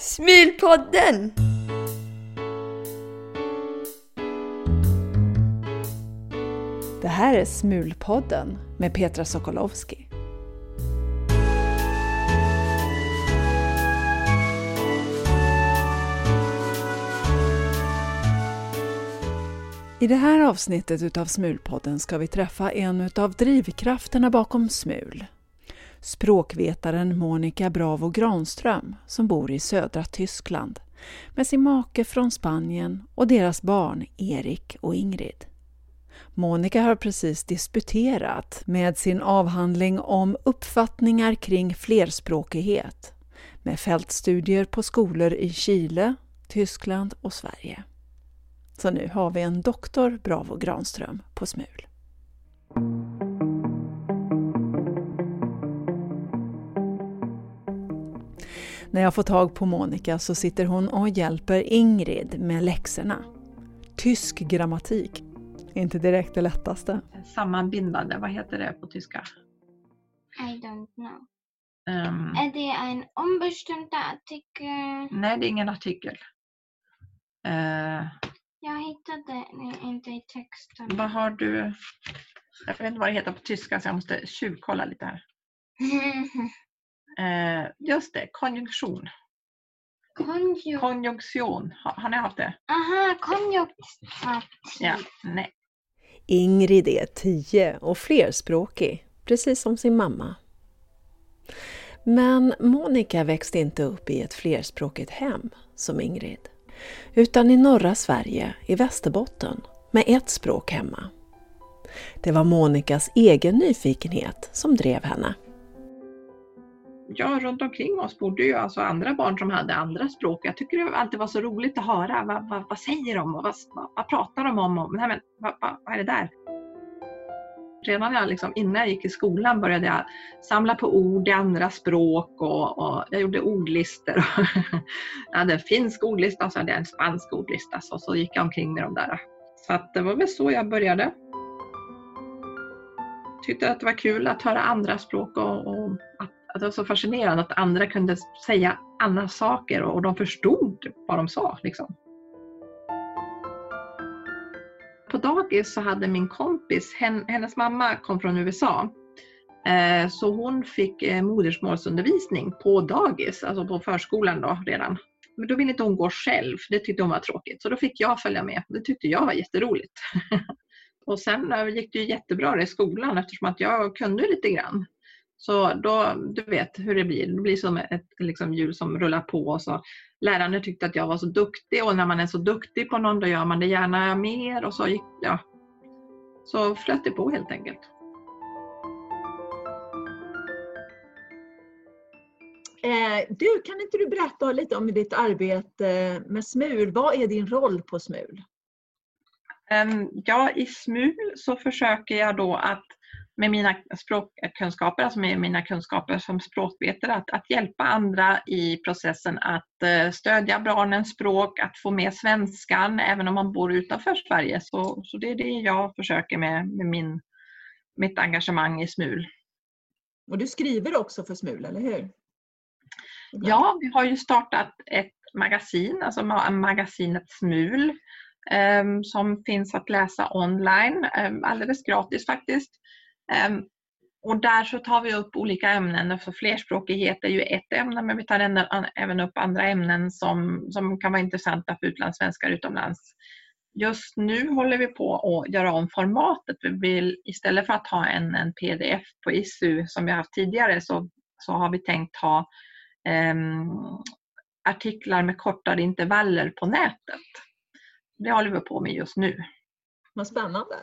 Smilpodden! Det här är Smulpodden med Petra Sokolowski. I det här avsnittet utav Smulpodden ska vi träffa en utav drivkrafterna bakom Smul. Språkvetaren Monica Bravo Granström som bor i södra Tyskland med sin make från Spanien och deras barn Erik och Ingrid. Monica har precis disputerat med sin avhandling om uppfattningar kring flerspråkighet med fältstudier på skolor i Chile, Tyskland och Sverige. Så nu har vi en doktor Bravo Granström på Smul. När jag får tag på Monica så sitter hon och hjälper Ingrid med läxorna. Tysk grammatik inte direkt det lättaste. Sammanbindande, vad heter det på tyska? I don't know. Ehm, Är det en ombestemd artikel? nej, det är ingen artikel. Eh, Jag hittade inte i texten. vad har du? Jag vet inte vad det heter på tyska så jag måste tjuvkolla lite här. Eh, just det, konjunktion. Konjuk... Konjunktion, har, har ni haft det? Aha, konjunktiv. Ja, nej. Ingrid är tio och flerspråkig, precis som sin mamma. Men Monica växte inte upp i ett flerspråkigt hem som Ingrid, utan i norra Sverige, i Västerbotten, med ett språk hemma. Det var Monicas egen nyfikenhet som drev henne. Ja, runt omkring oss bodde ju alltså andra barn som hade andra språk. Jag tycker det alltid var så roligt att höra. Vad, vad, vad säger de och vad, vad, vad pratar de om? Och, nej, men, vad, vad, vad är det där? Redan jag, liksom, innan jag gick i skolan började jag samla på ord i andra språk och, och jag gjorde ordlistor. jag hade en finsk ordlista och så hade jag en spansk ordlista så, så gick jag omkring med de där. Så att det var väl så jag började. Tyckte att det var kul att höra andra språk och, och att, att det var så fascinerande att andra kunde säga andra saker och, och de förstod vad de sa. Liksom. På dagis så hade min kompis, hennes mamma kom från USA, eh, så hon fick eh, modersmålsundervisning på dagis, alltså på förskolan då redan. Men då ville inte hon gå själv, för det tyckte hon var tråkigt. Så då fick jag följa med. Det tyckte jag var jätteroligt. och sen eh, gick det ju jättebra i skolan eftersom att jag kunde lite grann. Så då, du vet hur det blir. Det blir som ett liksom, hjul som rullar på. Och så. Lärarna tyckte att jag var så duktig och när man är så duktig på någon då gör man det gärna mer. Och så gick ja. Så flöt det på helt enkelt. Eh, du, kan inte du berätta lite om ditt arbete med SMUL? Vad är din roll på SMUL? Ehm, Ja, i SMUL så försöker jag då att med mina språkkunskaper, alltså med mina kunskaper som språkvetare, att, att hjälpa andra i processen att eh, stödja barnens språk, att få med svenskan även om man bor utanför Sverige. Så, så det är det jag försöker med, med min, mitt engagemang i SMUL. Och du skriver också för SMUL, eller hur? Ja, vi har ju startat ett magasin, alltså ma- magasinet Smul, ehm, som finns att läsa online, ehm, alldeles gratis faktiskt. Ehm, och där så tar vi upp olika ämnen, för flerspråkighet är ju ett ämne, men vi tar även- upp andra ämnen som, som kan vara intressanta för utlandssvenskar utomlands. Just nu håller vi på att göra om formatet. Vi vill istället för att ha en, en pdf på ISU som vi har haft tidigare så, så har vi tänkt ha ehm, artiklar med kortare intervaller på nätet. Det håller vi på med just nu. Vad spännande.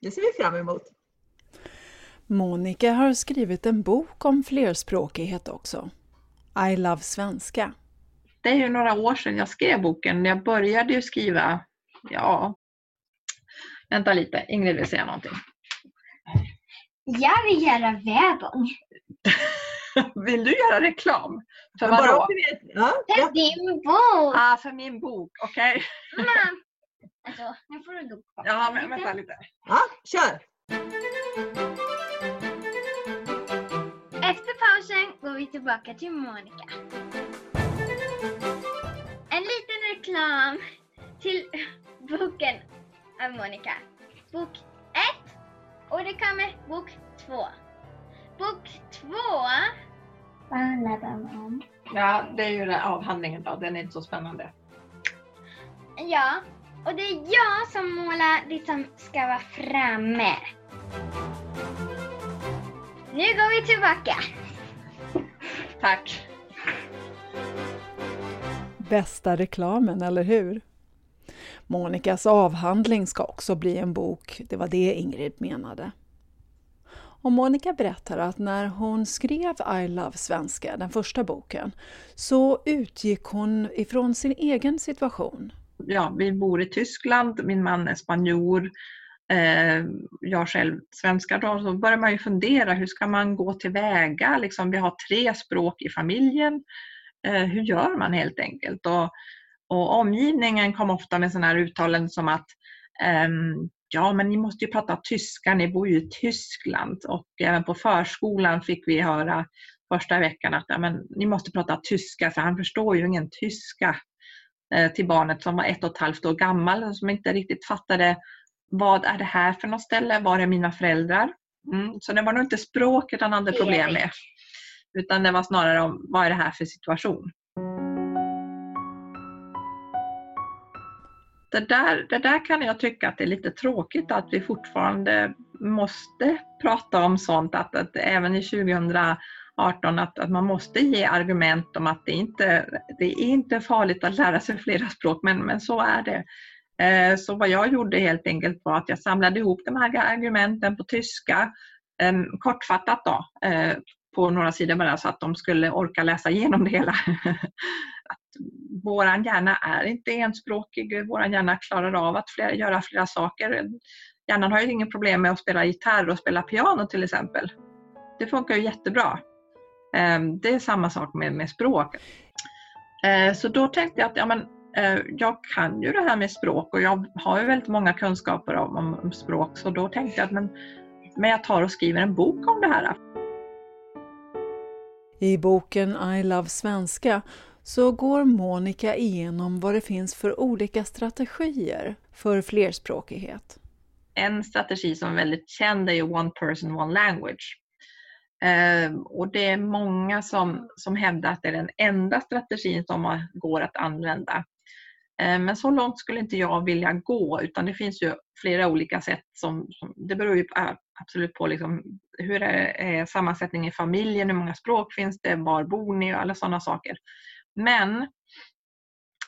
Det ser vi fram emot. Monica har skrivit en bok om flerspråkighet också. I love svenska. Det är ju några år sedan jag skrev boken. Jag började ju skriva, ja, vänta lite, Ingrid vill säga någonting. Jag vill göra Werbung. Vill du göra reklam? För bara vadå? Ja, För din bok. Ah, för min bok, okej. Mamma. Alltså, nu får du gå på. Ja, men vänta lite. ja, kör! Pausen går vi tillbaka till Monica. reklam till boken av Monica. Bok 1 och det kommer bok 2. Bok 2 Vad handlar den om? Ja, det är ju den avhandlingen då. Den är inte så spännande. Ja, och det är jag som målar det som ska vara framme. Nu går vi tillbaka. Tack. Bästa reklamen, eller hur? Monikas avhandling ska också bli en bok, det var det Ingrid menade. Och Monica berättar att när hon skrev I Love Svenska, den första boken, så utgick hon ifrån sin egen situation. Ja, vi bor i Tyskland, min man är spanjor, eh, jag själv svenska. Då, så börjar man ju fundera, hur ska man gå tillväga? Liksom, vi har tre språk i familjen. Eh, hur gör man helt enkelt? Och, och omgivningen kom ofta med sådana här uttalanden som att eh, ja, men ni måste ju prata tyska, ni bor ju i Tyskland. Och även på förskolan fick vi höra första veckan att ja, men, ni måste prata tyska för han förstår ju ingen tyska eh, till barnet som var ett och ett halvt år gammal som inte riktigt fattade vad är det här för något ställe, var är mina föräldrar? Mm, så det var nog inte språket han hade problem med. Utan det var snarare om vad är det här för situation. Det där, det där kan jag tycka att det är lite tråkigt att vi fortfarande måste prata om sånt, att, att även i 2018 att, att man måste ge argument om att det inte det är inte farligt att lära sig flera språk, men, men så är det. Eh, så vad jag gjorde helt enkelt var att jag samlade ihop de här argumenten på tyska, eh, kortfattat då, eh, på några sidor bara så att de skulle orka läsa igenom det hela. att hjärna är inte enspråkig, vår hjärna klarar av att flera, göra flera saker. Hjärnan har ju inget problem med att spela gitarr och spela piano till exempel. Det funkar ju jättebra. Det är samma sak med, med språk. Så då tänkte jag att ja, men, jag kan ju det här med språk och jag har ju väldigt många kunskaper om, om språk så då tänkte jag att men, men jag tar och skriver en bok om det här. I boken I Love Svenska så går Monica igenom vad det finns för olika strategier för flerspråkighet. En strategi som är väldigt känd är ju One person, one language. Ehm, och det är många som, som hävdar att det är den enda strategin som går att använda. Ehm, men så långt skulle inte jag vilja gå utan det finns ju flera olika sätt. Som, som det beror ju absolut på liksom, hur är sammansättningen i familjen, hur många språk finns det, var bor ni och alla sådana saker. Men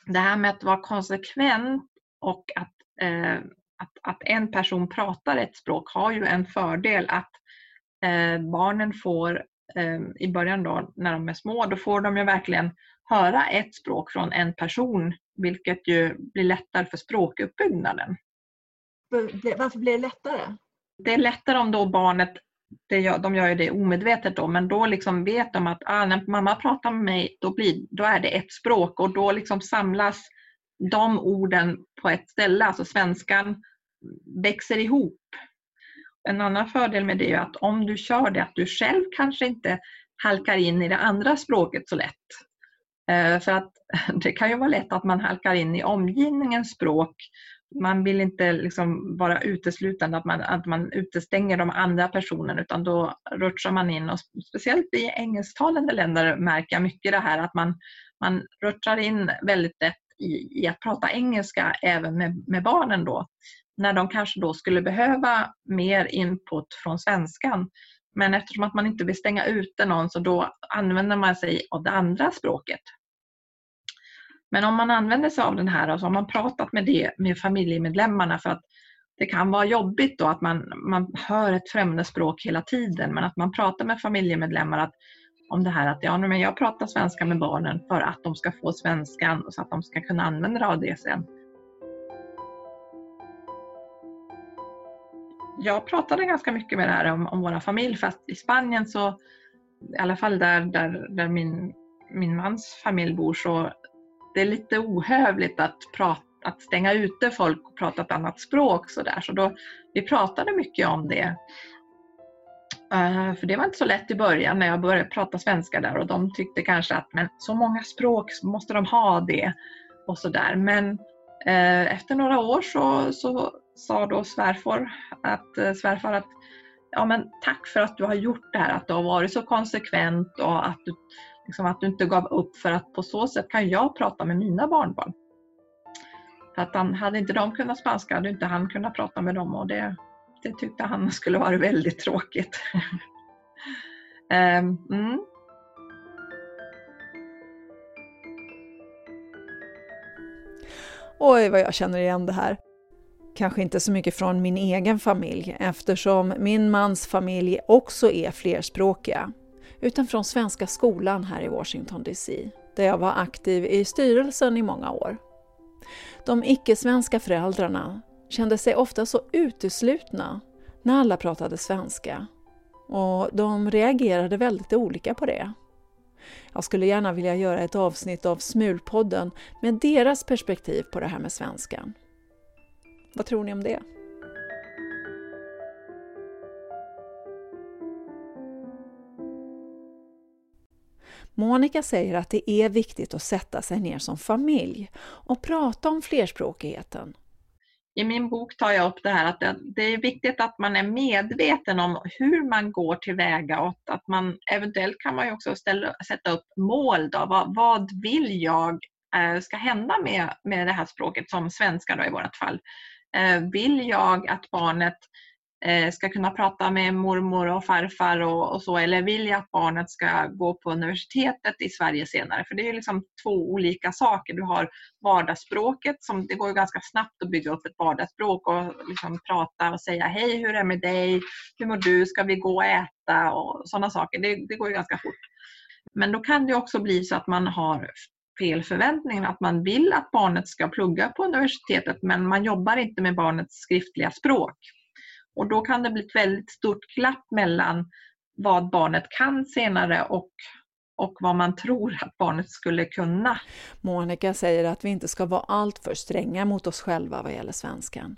det här med att vara konsekvent och att, eh, att, att, en person pratar ett språk har ju en fördel att barnen får eh, i början då när de är små, då får de ju verkligen höra ett språk från en person vilket ju blir lättare för språkuppbyggnaden. Varför blir det lättare? Det är lättare om då barnet, det gör, de gör ju det omedvetet då, men då liksom vet de att ah, när mamma pratar med mig då, blir, då är det ett språk och då liksom samlas de orden på ett ställe, alltså svenskan växer ihop. En annan fördel med det är att om du kör det, att du själv kanske inte halkar in i det andra språket så lätt. Eh, för att det kan ju vara lätt att man halkar in i omgivningens språk. Man vill inte liksom vara uteslutande, att man, att man utestänger de andra personerna utan då rutschar man in och speciellt i engelsktalande länder märker jag mycket det här att man, man rutschar in väldigt lätt i, i att prata engelska även med, med barnen då. När de kanske då skulle behöva mer input från svenskan. Men eftersom att man inte vill stänga ute någon så då använder man sig av det andra språket. Men om man använder sig av den här och så har man pratat med det med familjemedlemmarna för att det kan vara jobbigt då att man, man hör ett främmande språk hela tiden men att man pratar med familjemedlemmar att, om det här att ja, men jag pratar svenska med barnen för att de ska få svenskan så att de ska kunna använda av det sen. Jag pratade ganska mycket med det här om, om vår familj fast i Spanien så i alla fall där, där, där min, min mans familj bor så det är lite ohövligt att, prata, att stänga ute folk och prata ett annat språk. Så, där. så då, vi pratade mycket om det. Uh, för det var inte så lätt i början när jag började prata svenska där och de tyckte kanske att men så många språk måste de ha det. och sådär. Men uh, efter några år så, så sa då svärfar att, eh, svärfar att ja, men tack för att du har gjort det här, att du har varit så konsekvent och att du, liksom, att du inte gav upp för att på så sätt kan jag prata med mina barnbarn. För att han, hade inte de kunnat spanska hade inte han kunnat prata med dem och det, det tyckte han skulle vara väldigt tråkigt. um, mm. Oj, vad jag känner igen det här. Kanske inte så mycket från min egen familj eftersom min mans familj också är flerspråkiga, utan från Svenska skolan här i Washington DC, där jag var aktiv i styrelsen i många år. De icke-svenska föräldrarna kände sig ofta så uteslutna när alla pratade svenska och de reagerade väldigt olika på det. Jag skulle gärna vilja göra ett avsnitt av Smulpodden med deras perspektiv på det här med svenskan. Vad tror ni om det? Monica säger att det är viktigt att sätta sig ner som familj och prata om flerspråkigheten. I min bok tar jag upp det här att det är viktigt att man är medveten om hur man går tillväga och att man eventuellt kan man också ställa, sätta upp mål. Då. Vad, vad vill jag eh, ska hända med, med det här språket som svenska då i vårt fall? Eh, vill jag att barnet eh, ska kunna prata med mormor och farfar och, och, så eller vill jag att barnet ska gå på universitetet i Sverige senare? För det är liksom två olika saker. Du har vardagsspråket som det går ganska snabbt att bygga upp ett vardagsspråk och liksom prata och säga hej hur är det med dig? Hur mår du? Ska vi gå och äta? Och sådana saker. Det, det går ju ganska fort. Men då kan det också bli så att man har fel förväntningar, att man vill att barnet ska plugga på universitetet men man jobbar inte med barnets skriftliga språk. Och då kan det bli ett väldigt stort glapp mellan vad barnet kan senare och, och vad man tror att barnet skulle kunna. Monica säger att vi inte ska vara alltför stränga mot oss själva vad gäller svenskan.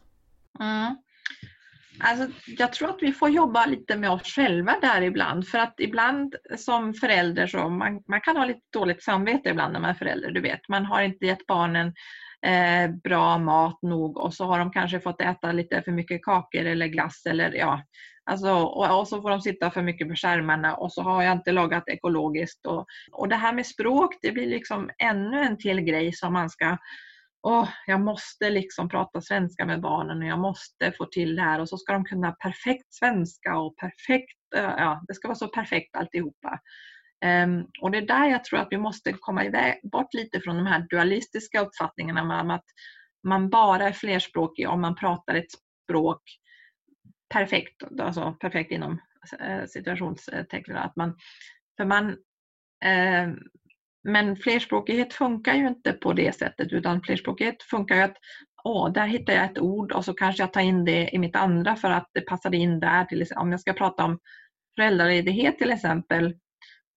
Mm. Alltså, jag tror att vi får jobba lite med oss själva där ibland. För att ibland som förälder så man, man kan ha lite dåligt samvete ibland när man är förälder. Du vet, man har inte gett barnen eh, bra mat nog och så har de kanske fått äta lite för mycket kakor eller glass eller ja. Alltså, och, och så får de sitta för mycket på skärmarna och så har jag inte lagat ekologiskt. Och, och det här med språk det blir liksom ännu en till grej som man ska oh, jag måste liksom prata svenska med barnen och jag måste få till det här och så ska de kunna perfekt svenska och perfekt, eh, ja, det ska vara så perfekt alltihopa. Um, och det är där jag tror att vi måste komma iväg, bort lite från de här dualistiska uppfattningarna om att man bara är flerspråkig om man pratar ett språk perfekt, alltså perfekt inom eh, situationstecken. Att man, för man, eh, men flerspråkighet funkar ju inte på det sättet utan flerspråkighet funkar ju att åh, där hittar jag ett ord och så kanske jag tar in det i mitt andra för att det passade in där. Till, om jag ska prata om föräldraledighet till exempel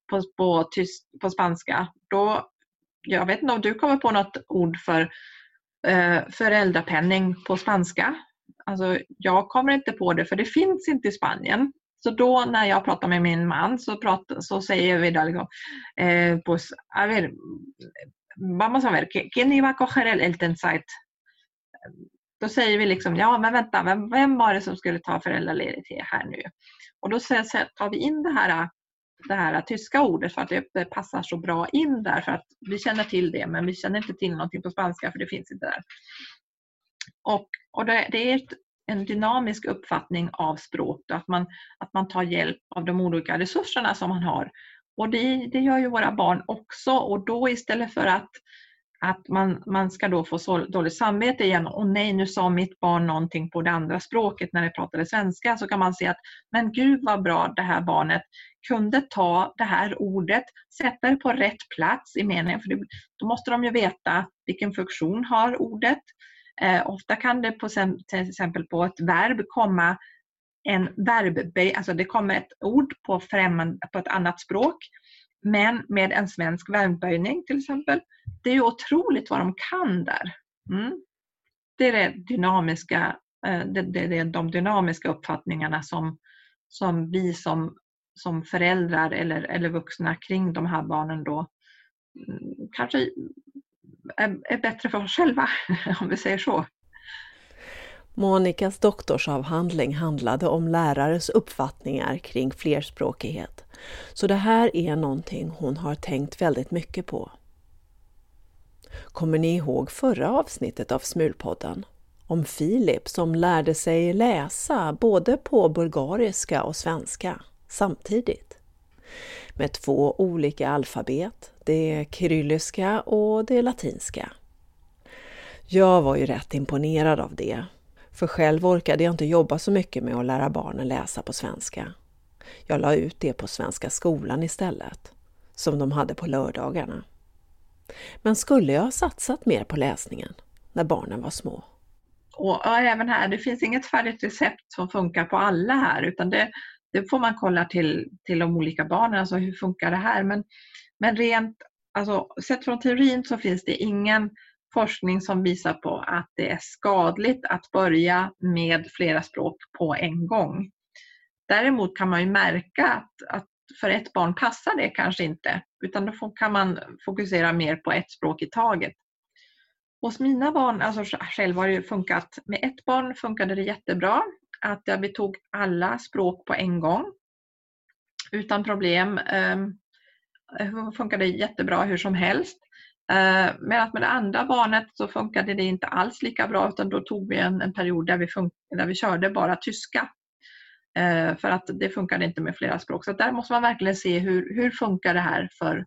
på, på, tyst, på spanska, då, jag vet inte om du kommer på något ord för eh, föräldrapenning på spanska. Alltså, jag kommer inte på det för det finns inte i Spanien. Så då när jag pratar med min man så, pratar, så säger vi då liksom, eh, pues, a ver, vamos a ver, ¿quién iba a coger el, el tensite? Då säger vi liksom, ja men vänta, vem, vem var det som skulle ta föräldraledighet här nu? Och då tar vi in det här, det här tyska ordet för att det passar så bra in där för att vi känner till det men vi känner inte till någonting på spanska för det finns inte där. Och, och det, det är ett en dynamisk uppfattning av språk, att man, att man tar hjälp av de olika resurserna som man har. Och det, det gör ju våra barn också och då istället för att, att man, man ska då få så dåligt samvete igen, och nej nu sa mitt barn någonting på det andra språket när det pratade svenska, så kan man se att men gud vad bra det här barnet kunde ta det här ordet, sätta det på rätt plats i meningen, för det, då måste de ju veta vilken funktion har ordet, Eh, ofta kan det på, till exempel på ett verb komma en verbböj, alltså det kommer ett ord på, främmande, på ett annat språk men med en svensk verbböjning till exempel. Det är ju otroligt vad de kan där. Mm. Det är det dynamiska, eh, det, det, det är de dynamiska uppfattningarna som, som vi som, som föräldrar eller, eller vuxna kring de här barnen då mm, kanske är, är bättre för oss själva, om vi säger så. Monikas doktorsavhandling handlade om lärares uppfattningar kring flerspråkighet. Så det här är någonting hon har tänkt väldigt mycket på. Kommer ni ihåg förra avsnittet av Smulpodden? Om Filip som lärde sig läsa både på bulgariska och svenska samtidigt. Med två olika alfabet, det kyrilliska och det latinska. Jag var ju rätt imponerad av det för själv orkade jag inte jobba så mycket med att lära barnen läsa på svenska. Jag la ut det på Svenska skolan istället, som de hade på lördagarna. Men skulle jag ha satsat mer på läsningen när barnen var små? Och ja, även här, det finns inget färdigt recept som funkar på alla här utan det, det får man kolla till, till de olika barnen, alltså hur funkar det här? Men, men rent, alltså sett från teorin så finns det ingen forskning som visar på att det är skadligt att börja med flera språk på en gång. Däremot kan man ju märka att, att för ett barn passar det kanske inte, utan då kan man fokusera mer på ett språk i taget. Hos mina barn, alltså själv har det funkat, med ett barn funkade det jättebra att jag betog alla språk på en gång utan problem. Ehm, Eh, det funkade jättebra hur som helst. Eh, Medan med det andra barnet så funkade det inte alls lika bra utan då tog vi en, en period där vi, där vi körde bara tyska. Eh, för att det funkade inte med flera språk. Så där måste man verkligen se hur, hur funkar det här för,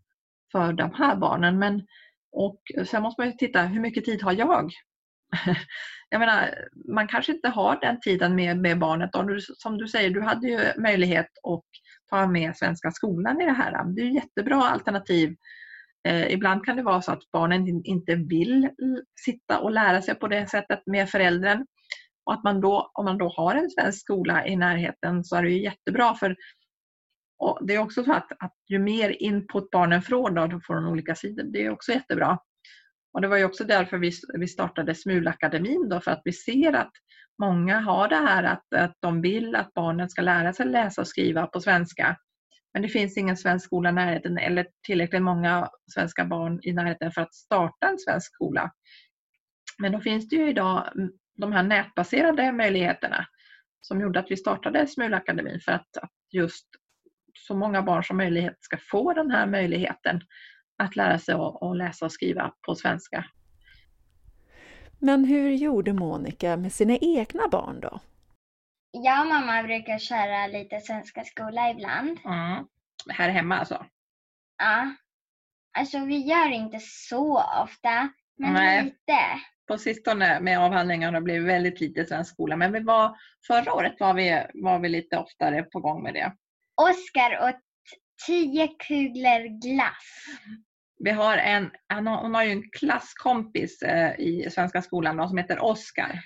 för de här barnen. Men, och sen måste man titta, hur mycket tid har jag? Jag menar, man kanske inte har den tiden med, med barnet. Och du, som du säger, du hade ju möjlighet att ta med Svenska skolan i det här. Det är jättebra alternativ Eh, ibland kan det vara så att barnen inte vill sitta och lära sig på det sättet med föräldern. Och att man då, om man då har en svensk skola i närheten så är det ju jättebra för och det är också så att, att ju mer input barnen får då, från olika sidor, det är också jättebra. Och det var ju också därför vi, vi startade Smulakademin då, för att vi ser att många har det här att, att de vill att barnen ska lära sig läsa och skriva på svenska. Men det finns ingen svensk skola i närheten eller tillräckligt många svenska barn i närheten för att starta en svensk skola. Men då finns det ju idag de här nätbaserade möjligheterna som gjorde att vi startade Smulakademin för att, att just så många barn som möjligt ska få den här möjligheten att lära sig att läsa och skriva på svenska. Men hur gjorde Monica med sina egna barn då? Jag och mamma brukar köra lite svenska skola ibland. Mm. Här hemma alltså? Ja. Alltså vi gör inte så ofta, men Nej. lite. På sistone med avhandlingarna har det blivit väldigt lite svensk skola, men vi var, förra året var vi, var vi lite oftare på gång med det. Oskar åt tio kulor glass. Vi har en, hon har ju en klasskompis eh, i svenska skolan som heter Oskar.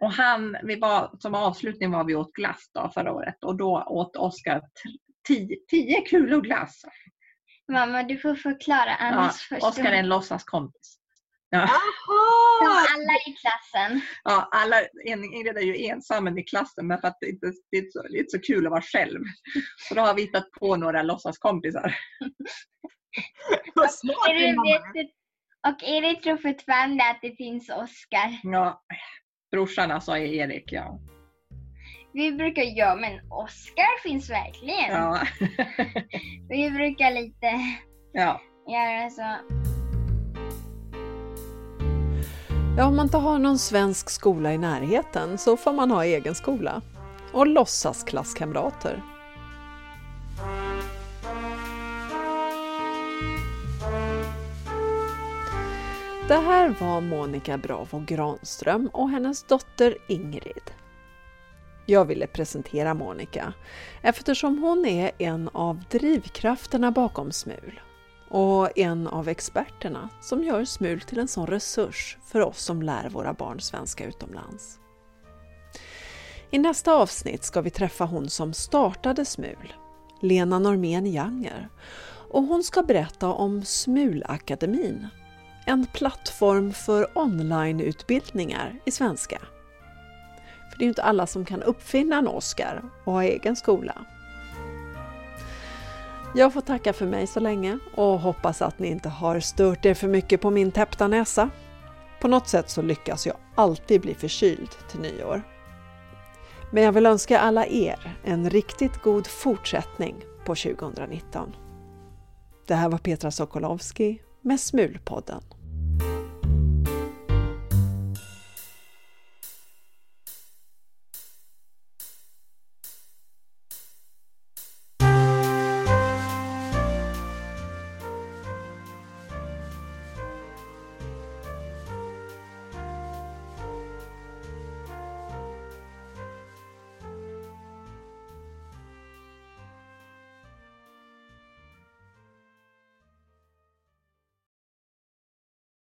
Och han, vi var, som avslutning var vi åt glass då förra året och då åt Oskar tio, tio kulor glass. Mamma, du får förklara annars ja, Oskar är en låtsaskompis. Ja. Som alla i klassen. Ja, alla, Ingrid är ju ensam i klassen men för att det inte det är så, det är inte så kul att vara själv. Så då har vi hittat på några låtsaskompisar. och Erik tror fortfarande att det finns Oskar. Ja, Brorsan alltså är Erik, ja. Vi brukar, ja men Oskar finns verkligen. Ja. vi brukar lite ja. göra så. Ja, om man inte har någon svensk skola i närheten så får man ha egen skola. Och låtsas klasskamrater. Det här var Monica Bravo Granström och hennes dotter Ingrid. Jag ville presentera Monica eftersom hon är en av drivkrafterna bakom SMUL och en av experterna som gör SMUL till en sån resurs för oss som lär våra barn svenska utomlands. I nästa avsnitt ska vi träffa hon som startade SMUL, Lena Normén Janger, och hon ska berätta om SMUL-akademin en plattform för onlineutbildningar i svenska. För det är ju inte alla som kan uppfinna en Oscar och ha egen skola. Jag får tacka för mig så länge och hoppas att ni inte har stört er för mycket på min täppta näsa. På något sätt så lyckas jag alltid bli förkyld till nyår. Men jag vill önska alla er en riktigt god fortsättning på 2019. Det här var Petra Sokolowski med Smulpodden.